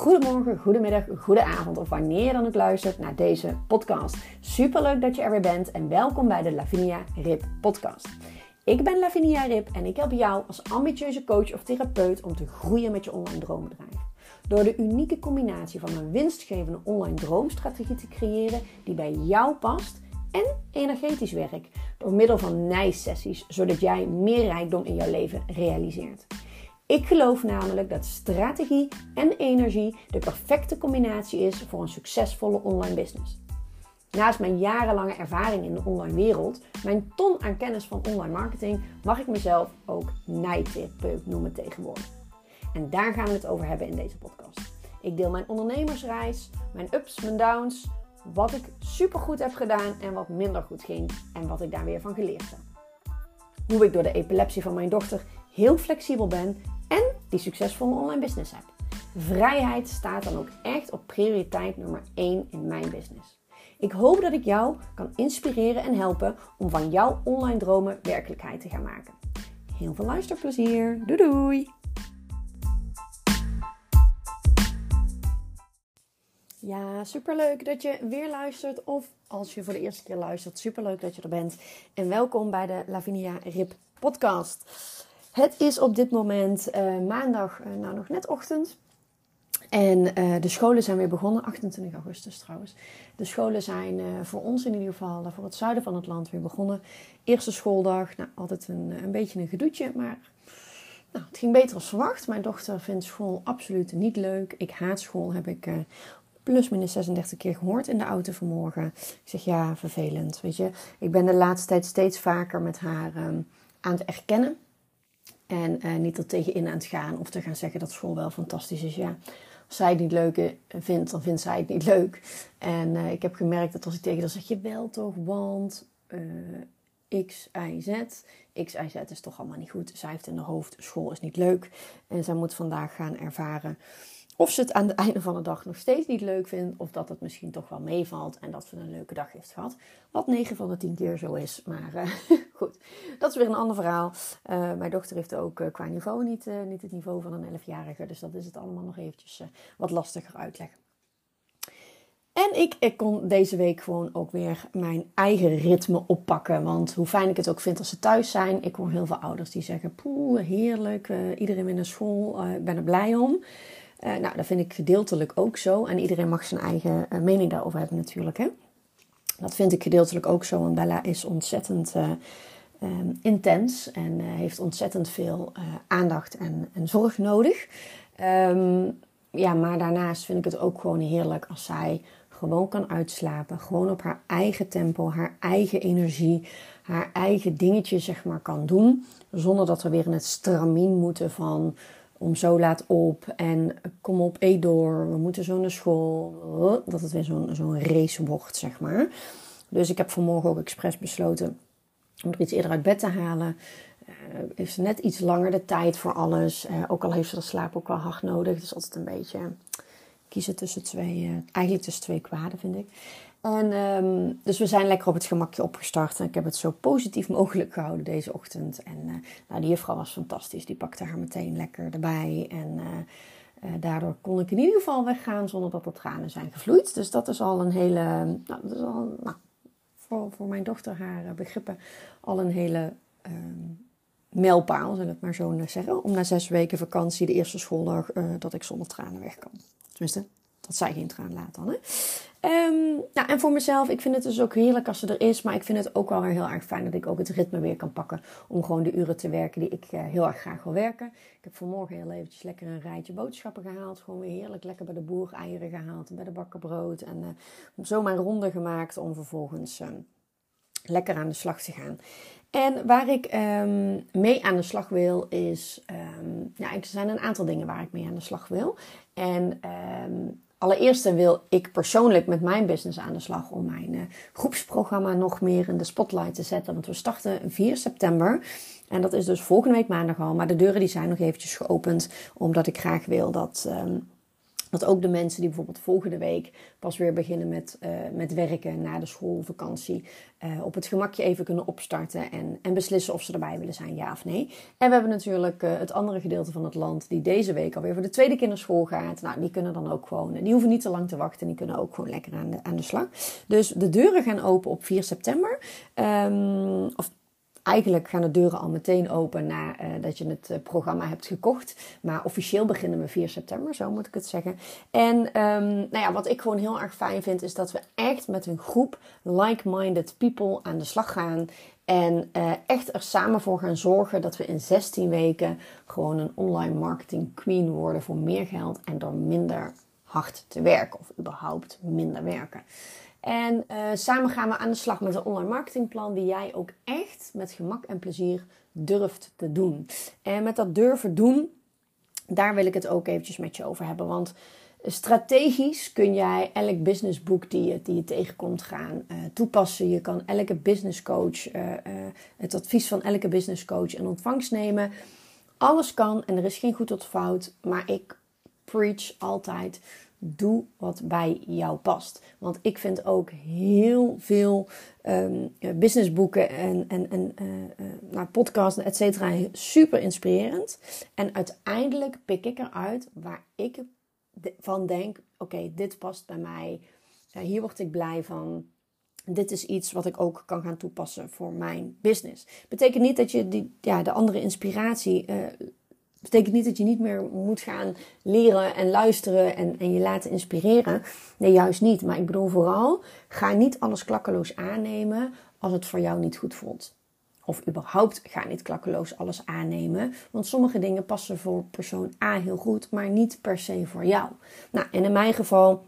goedemorgen, goedemiddag, goede avond of wanneer je dan ook luistert naar deze podcast. Superleuk dat je er weer bent en welkom bij de Lavinia Rip podcast. Ik ben Lavinia Rip en ik help jou als ambitieuze coach of therapeut om te groeien met je online droombedrijf. Door de unieke combinatie van een winstgevende online droomstrategie te creëren die bij jou past en energetisch werk door middel van nijsessies, zodat jij meer rijkdom in jouw leven realiseert. Ik geloof namelijk dat strategie en energie de perfecte combinatie is voor een succesvolle online business. Naast mijn jarenlange ervaring in de online wereld, mijn ton aan kennis van online marketing, mag ik mezelf ook nijtherapeut noemen tegenwoordig. En daar gaan we het over hebben in deze podcast. Ik deel mijn ondernemersreis, mijn ups, mijn downs, wat ik supergoed heb gedaan en wat minder goed ging en wat ik daar weer van geleerd heb. Hoe ik door de epilepsie van mijn dochter heel flexibel ben en die succesvolle online business heb. Vrijheid staat dan ook echt op prioriteit nummer 1 in mijn business. Ik hoop dat ik jou kan inspireren en helpen om van jouw online dromen werkelijkheid te gaan maken. Heel veel luisterplezier. Doei doei! Ja, superleuk dat je weer luistert. Of als je voor de eerste keer luistert, superleuk dat je er bent. En welkom bij de Lavinia Rip podcast. Het is op dit moment uh, maandag, uh, nou nog net ochtend. En uh, de scholen zijn weer begonnen, 28 augustus trouwens. De scholen zijn voor ons in ieder geval, voor het zuiden van het land weer begonnen. Eerste schooldag, nou altijd een, een beetje een gedoetje, maar nou, het ging beter als verwacht. Mijn dochter vindt school absoluut niet leuk. Ik haat school, heb ik plus minus 36 keer gehoord in de auto vanmorgen. Ik zeg ja, vervelend. Weet je, ik ben de laatste tijd steeds vaker met haar um, aan het erkennen. En uh, niet er tegenin aan het gaan of te gaan zeggen dat school wel fantastisch is. Ja, als zij het niet leuk vindt, dan vindt zij het niet leuk. En uh, ik heb gemerkt dat als ik tegen haar zeg, je wel toch, want uh, X, Y, Z. X, Y, Z is toch allemaal niet goed. Zij heeft in haar hoofd, school is niet leuk. En zij moet vandaag gaan ervaren of ze het aan het einde van de dag nog steeds niet leuk vindt. Of dat het misschien toch wel meevalt en dat ze een leuke dag heeft gehad. Wat 9 van de 10 keer zo is. Maar uh, goed, dat is weer een ander verhaal. Uh, mijn dochter heeft ook uh, qua niveau niet, niet het niveau van een 11-jarige. Dus dat is het allemaal nog eventjes wat lastiger uitleggen. En ik, ik kon deze week gewoon ook weer mijn eigen ritme oppakken. Want hoe fijn ik het ook vind als ze thuis zijn. Ik hoor heel veel ouders die zeggen: Poeh, heerlijk, iedereen weer naar school, ik ben er blij om. Uh, nou, dat vind ik gedeeltelijk ook zo. En iedereen mag zijn eigen uh, mening daarover hebben natuurlijk. Hè? Dat vind ik gedeeltelijk ook zo. En Bella is ontzettend uh, um, intens en heeft ontzettend veel aandacht en, en, zorg nodig. Um, ja, maar daarnaast vind ik het ook gewoon heerlijk als zij gewoon kan uitslapen. Gewoon op haar eigen tempo, haar eigen energie, haar eigen dingetje zeg maar kan doen. Zonder dat we weer in het stramien moeten van om zo laat op en kom op, eet door, we moeten zo naar school. Dat het weer zo'n zo'n race wordt, zeg maar. Dus ik heb vanmorgen ook expres besloten om er iets eerder uit bed te halen. Uh, heeft ze net iets langer de tijd voor alles. Uh, ook al heeft ze de slaap ook wel hard nodig. Dus altijd een beetje kiezen tussen twee, uh, eigenlijk tussen twee kwaden, vind ik. En um, dus we zijn lekker op het gemakje opgestart. En ik heb het zo positief mogelijk gehouden deze ochtend. En uh, nou, die juffrouw was fantastisch. Die pakte haar meteen lekker erbij. En uh, uh, daardoor kon ik in ieder geval weggaan zonder dat er tranen zijn gevloeid. Dus dat is al een hele, nou, dat is al, nou, voor, voor mijn dochter haar begrippen, al een hele um, mijlpaal, zal ik maar zo zeggen. Om na zes weken vakantie, de eerste schooldag, dat ik zonder tranen weg kan. Tenminste, dat zij geen traan laat dan. Hè? Um, nou, en voor mezelf, ik vind het dus ook heerlijk als ze er is. Maar ik vind het ook wel heel erg fijn dat ik ook het ritme weer kan pakken. Om gewoon de uren te werken die ik uh, heel erg graag wil werken. Ik heb vanmorgen heel eventjes lekker een rijtje boodschappen gehaald. Gewoon weer heerlijk lekker bij de boer eieren gehaald. En bij de bakker brood. En uh, zo mijn ronde gemaakt om vervolgens uh, lekker aan de slag te gaan. En waar ik um, mee aan de slag wil is... Um, ja, er zijn een aantal dingen waar ik mee aan de slag wil. En... Allereerst wil ik persoonlijk met mijn business aan de slag om mijn uh, groepsprogramma nog meer in de spotlight te zetten. Want we starten 4 september. En dat is dus volgende week maandag al. Maar de deuren die zijn nog eventjes geopend. Omdat ik graag wil dat um, Dat ook de mensen die bijvoorbeeld volgende week pas weer beginnen met, uh, met werken na de schoolvakantie. Uh, op het gemakje even kunnen opstarten en, en beslissen of ze erbij willen zijn, ja of nee. En we hebben natuurlijk uh, het andere gedeelte van het land die deze week alweer voor de tweede keer naar school gaat. Nou, die kunnen dan ook gewoon, die hoeven niet te lang te wachten. Die kunnen ook gewoon lekker aan de, aan de slag. Dus de deuren gaan open op 4 september. Um, of Eigenlijk gaan de deuren al meteen open nadat dat je het uh, programma hebt gekocht. Maar officieel beginnen we 4 september, zo moet ik het zeggen. En um, nou ja, wat ik gewoon heel erg fijn vind, is dat we echt met een groep like-minded people aan de slag gaan. En uh, echt er samen voor gaan zorgen dat we in 16 weken gewoon een online marketing queen worden voor meer geld en door minder hard te werken. Of überhaupt minder werken. En uh, samen gaan we aan de slag met een online marketingplan die jij ook echt met gemak en plezier durft te doen. En met dat durven doen, daar wil ik het ook eventjes met je over hebben. Want strategisch kun jij elk businessboek die je, die je tegenkomt gaan uh, toepassen. Je kan elke business coach, uh, het advies van elke business coach in ontvangst nemen. Alles kan en er is geen goed of fout. Maar ik preach altijd Doe wat bij jou past. Want ik vind ook heel veel um, businessboeken en, en, en uh, uh, nou, podcasts, et cetera, super inspirerend. En uiteindelijk pik ik eruit waar ik van denk: oké, dit past bij mij. Hier word ik blij van. Dit is iets wat ik ook kan gaan toepassen voor mijn business. Betekent niet dat je die, ja, de andere inspiratie betekent niet dat je niet meer moet gaan leren en luisteren en, en je laten inspireren. Nee, juist niet. Maar ik bedoel vooral, ga niet alles klakkeloos aannemen als het voor jou niet goed voelt. Of überhaupt ga niet klakkeloos alles aannemen. Want sommige dingen passen voor persoon A heel goed, maar niet per se voor jou. Nou, en in mijn geval,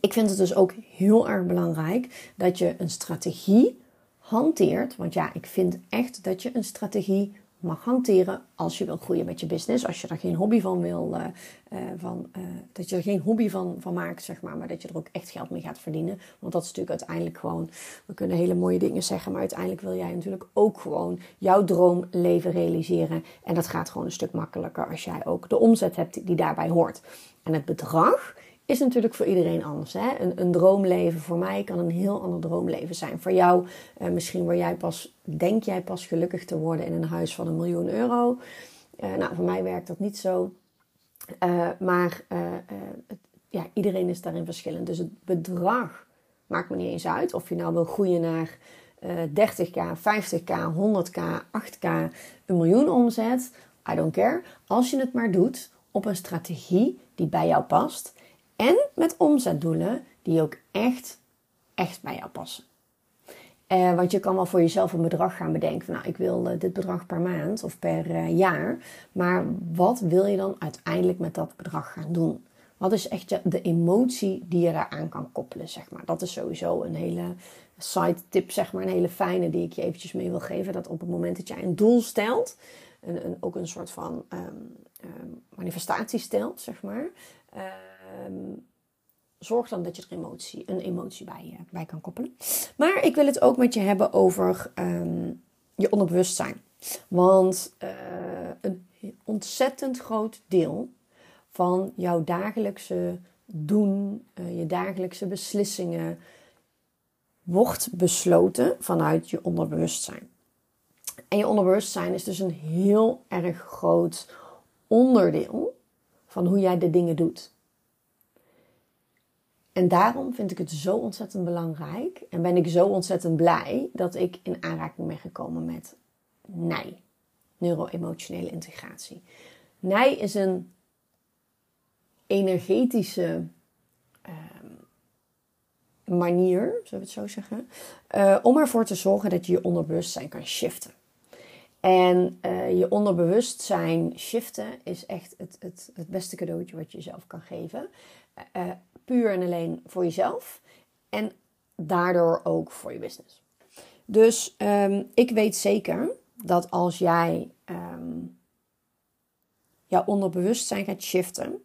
ik vind het dus ook heel erg belangrijk dat je een strategie hanteert. Want ja, ik vind echt dat je een strategie mag hanteren als je wil groeien met je business. Als je er geen hobby van wil, uh, uh, van, uh, dat je er geen hobby van, van maakt, zeg maar, maar dat je er ook echt geld mee gaat verdienen. Want dat is natuurlijk uiteindelijk gewoon, we kunnen hele mooie dingen zeggen, maar uiteindelijk wil jij natuurlijk ook gewoon jouw droomleven realiseren. En dat gaat gewoon een stuk makkelijker als jij ook de omzet hebt die daarbij hoort. En het bedrag is natuurlijk voor iedereen anders. Hè? Een, een, droomleven voor mij kan een heel ander droomleven zijn. Voor jou, uh, misschien waar jij pas, denk jij pas gelukkig te worden in een huis van een miljoen euro. Uh, nou, voor mij werkt dat niet zo. Uh, maar ja, iedereen is daarin verschillend. Dus het bedrag maakt me niet eens uit. Of je nou wil groeien naar 30k, 50k, 100k, 8k, een miljoen omzet. I don't care. Als je het maar doet op een strategie die bij jou past en met omzetdoelen die ook echt, echt bij jou passen. Eh, want je kan wel voor jezelf een bedrag gaan bedenken. Van, nou, ik wil uh, dit bedrag per maand of per uh, jaar. Maar wat wil je dan uiteindelijk met dat bedrag gaan doen? Wat is echt de emotie die je daaraan kan koppelen, zeg maar. Dat is sowieso een hele side tip, zeg maar. Een hele fijne die ik je eventjes mee wil geven. Dat op het moment dat jij een doel stelt, een, een ook een soort van um, manifestatie stelt, zeg maar um, zorg dan dat je er emotie, een emotie bij, uh, bij kan koppelen. Maar ik wil het ook met je hebben over um, je onderbewustzijn. Want uh, een ontzettend groot deel van jouw dagelijkse doen, uh, je dagelijkse beslissingen, wordt besloten vanuit je onderbewustzijn. En je onderbewustzijn is dus een heel erg groot onderdeel van hoe jij de dingen doet. En daarom vind ik het zo ontzettend belangrijk en ben ik zo ontzettend blij dat ik in aanraking ben gekomen met NIJ, neuro-emotionele integratie. NIJ is een energetische uh, manier, zullen we het zo zeggen, uh, om ervoor te zorgen dat je je onderbewustzijn kan shiften. En uh, je onderbewustzijn shiften is echt het, het, het beste cadeautje wat je jezelf kan geven. Puur en alleen voor jezelf. En daardoor ook voor je business. Dus um, ik weet zeker dat als jij um, jouw onderbewustzijn gaat shiften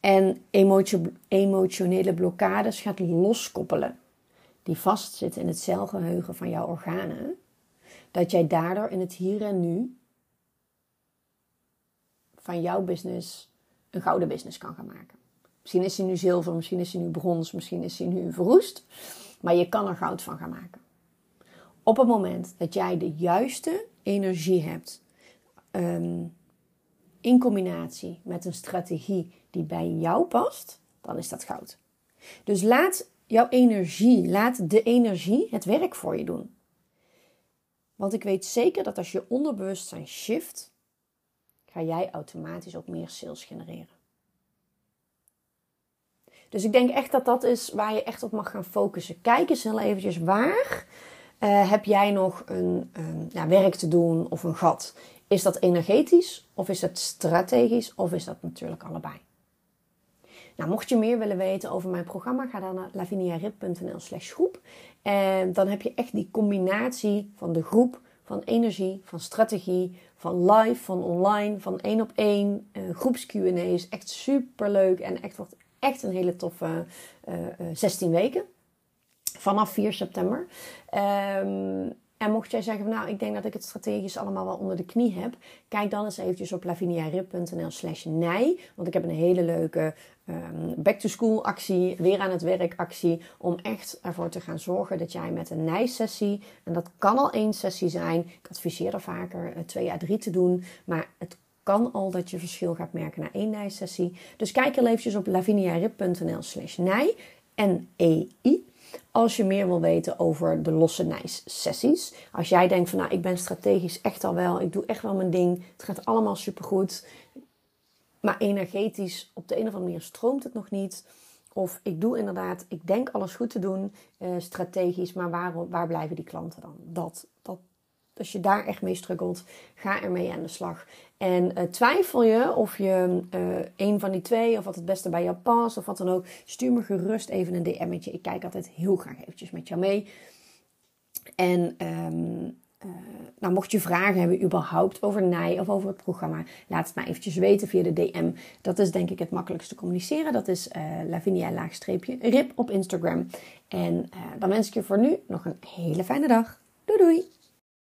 en emotio emotionele blokkades gaat loskoppelen, die vastzitten in het celgeheugen van jouw organen, dat jij daardoor in het hier en nu van jouw business een gouden business kan gaan maken. Misschien is hij nu zilver, misschien is hij nu brons, misschien is hij nu verroest. Maar je kan er goud van gaan maken. Op het moment dat jij de juiste energie hebt, ehm, in combinatie met een strategie die bij jou past, dan is dat goud. Dus laat jouw energie, laat de energie het werk voor je doen. Want ik weet zeker dat als je onderbewustzijn shift, ga jij automatisch ook meer sales genereren. Dus ik denk echt dat dat is waar je echt op mag gaan focussen. Kijk eens heel eventjes waar uh, heb jij nog een werk te doen of een gat. Is dat energetisch of is dat strategisch of is dat natuurlijk allebei? Nou, mocht je meer willen weten over mijn programma, ga dan naar laviniarip.nl slash groep. En dan heb je echt die combinatie van de groep, van energie, van strategie, van live, van online, van één op één, uh, groeps Q&A's. Echt super leuk en echt wordt echt een hele toffe uh, uh, 16 weken. Vanaf 4 september. Um, en mocht jij zeggen, nou, ik denk dat ik het strategisch allemaal wel onder de knie heb, kijk dan eens eventjes op laviniarip.nl slash nij. Want ik heb een hele leuke um, back-to-school actie, weer aan het werk actie, om echt ervoor te gaan zorgen dat jij met een nijsessie, en dat kan al één sessie zijn, ik adviseer er vaker uh, twee à drie te doen, maar het kan al dat je verschil gaat merken na één nijsessie. Dus kijk heel eventjes op laviniarip.nl slash nij, N-E-I. Als je meer wil weten over de losse nice sessies. Als jij denkt van nou ik ben strategisch echt al wel. Ik doe echt wel mijn ding. Het gaat allemaal supergoed. Maar energetisch op de een of andere manier stroomt het nog niet. Of ik doe inderdaad, ik denk alles goed te doen, uh, strategisch, maar waar, waar blijven die klanten dan? Dat, dat, als je daar echt mee struggelt, ga ermee aan de slag. En uh, twijfel je of je uh, een van die twee, of wat het beste bij jou past, of wat dan ook, stuur me gerust even een DM'tje. Ik kijk altijd heel graag eventjes met jou mee. En um, uh, nou, mocht je vragen hebben überhaupt over Nij of over het programma, laat het maar eventjes weten via de DM. Dat is denk ik het makkelijkste communiceren. Dat is uh, Lavinia-rip op Instagram. En dan wens ik je voor nu nog een hele fijne dag. Doei doei!